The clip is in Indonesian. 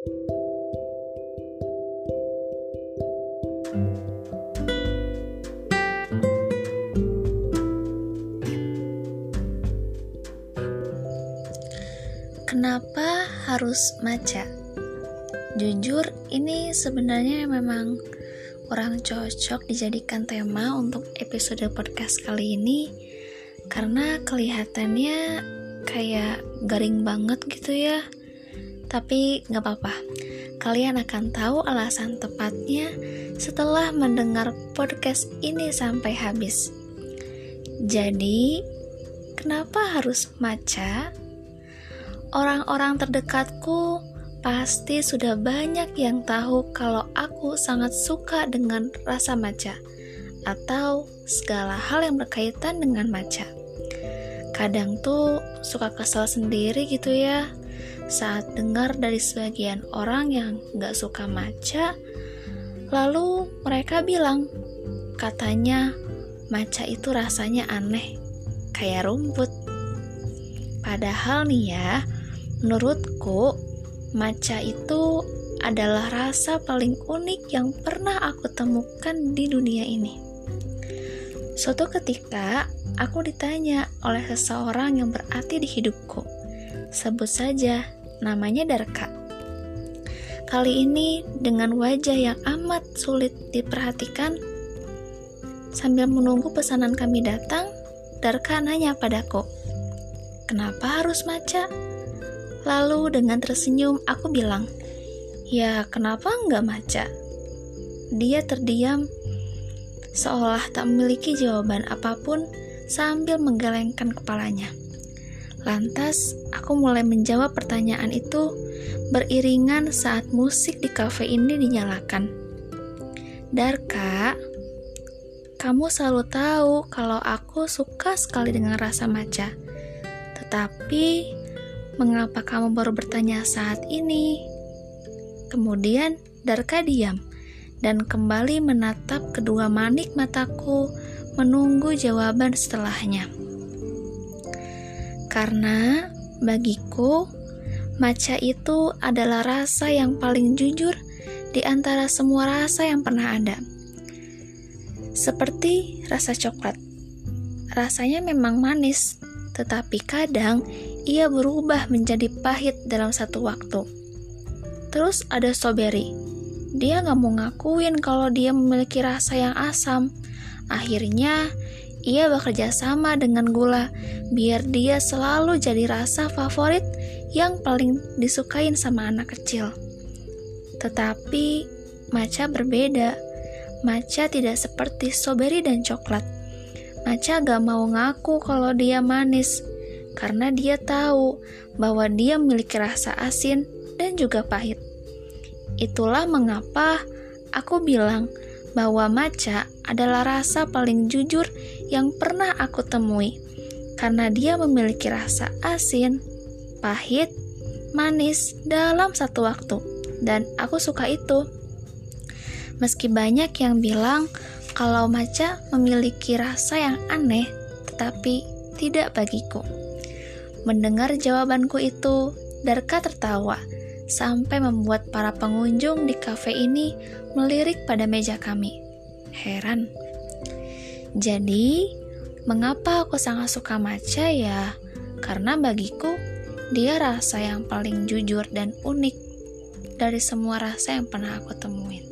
Kenapa harus maca? Jujur, ini sebenarnya memang kurang cocok dijadikan tema untuk episode podcast kali ini karena kelihatannya kayak garing banget gitu ya. Tapi nggak apa-apa, kalian akan tahu alasan tepatnya setelah mendengar podcast ini sampai habis. Jadi, kenapa harus maca? Orang-orang terdekatku Pasti sudah banyak yang tahu kalau aku sangat suka dengan rasa maca atau segala hal yang berkaitan dengan maca. Kadang tuh suka kesel sendiri gitu ya saat dengar dari sebagian orang yang gak suka maca, lalu mereka bilang katanya maca itu rasanya aneh, kayak rumput. Padahal nih ya, menurutku Maca itu adalah rasa paling unik yang pernah aku temukan di dunia ini. Suatu ketika, aku ditanya oleh seseorang yang berarti di hidupku. Sebut saja, namanya Darka. Kali ini, dengan wajah yang amat sulit diperhatikan, sambil menunggu pesanan kami datang, Darka nanya padaku, "Kenapa harus maca?" Lalu dengan tersenyum aku bilang, Ya kenapa nggak maca? Dia terdiam seolah tak memiliki jawaban apa pun sambil menggelengkan kepalanya. Lantas, aku mulai menjawab pertanyaan itu beriringan saat musik di kafe ini dinyalakan. Darka, kamu selalu tahu kalau aku suka sekali dengan rasa maca. Tetapi, Mengapa kamu baru bertanya saat ini? Kemudian Darka diam dan kembali menatap kedua manik mataku menunggu jawaban setelahnya. Karena bagiku, maca itu adalah rasa yang paling jujur di antara semua rasa yang pernah ada. Seperti rasa coklat. Rasanya memang manis, tetapi kadang ia berubah menjadi pahit dalam satu waktu. Terus ada strawberry. Dia gak mau ngakuin kalau dia memiliki rasa yang asam. Akhirnya, ia bekerja sama dengan gula biar dia selalu jadi rasa favorit yang paling disukain sama anak kecil. Tetapi, maca berbeda. Maca tidak seperti strawberry dan coklat. Maca gak mau ngaku kalau dia manis karena dia tahu bahwa dia memiliki rasa asin dan juga pahit. Itulah mengapa aku bilang bahwa maca adalah rasa paling jujur yang pernah aku temui, karena dia memiliki rasa asin, pahit, manis dalam satu waktu, dan aku suka itu. Meski banyak yang bilang kalau maca memiliki rasa yang aneh, tetapi tidak bagiku. Mendengar jawabanku itu, Darka tertawa sampai membuat para pengunjung di kafe ini melirik pada meja kami. Heran. Jadi, mengapa aku sangat suka maca ya? Karena bagiku, dia rasa yang paling jujur dan unik dari semua rasa yang pernah aku temuin.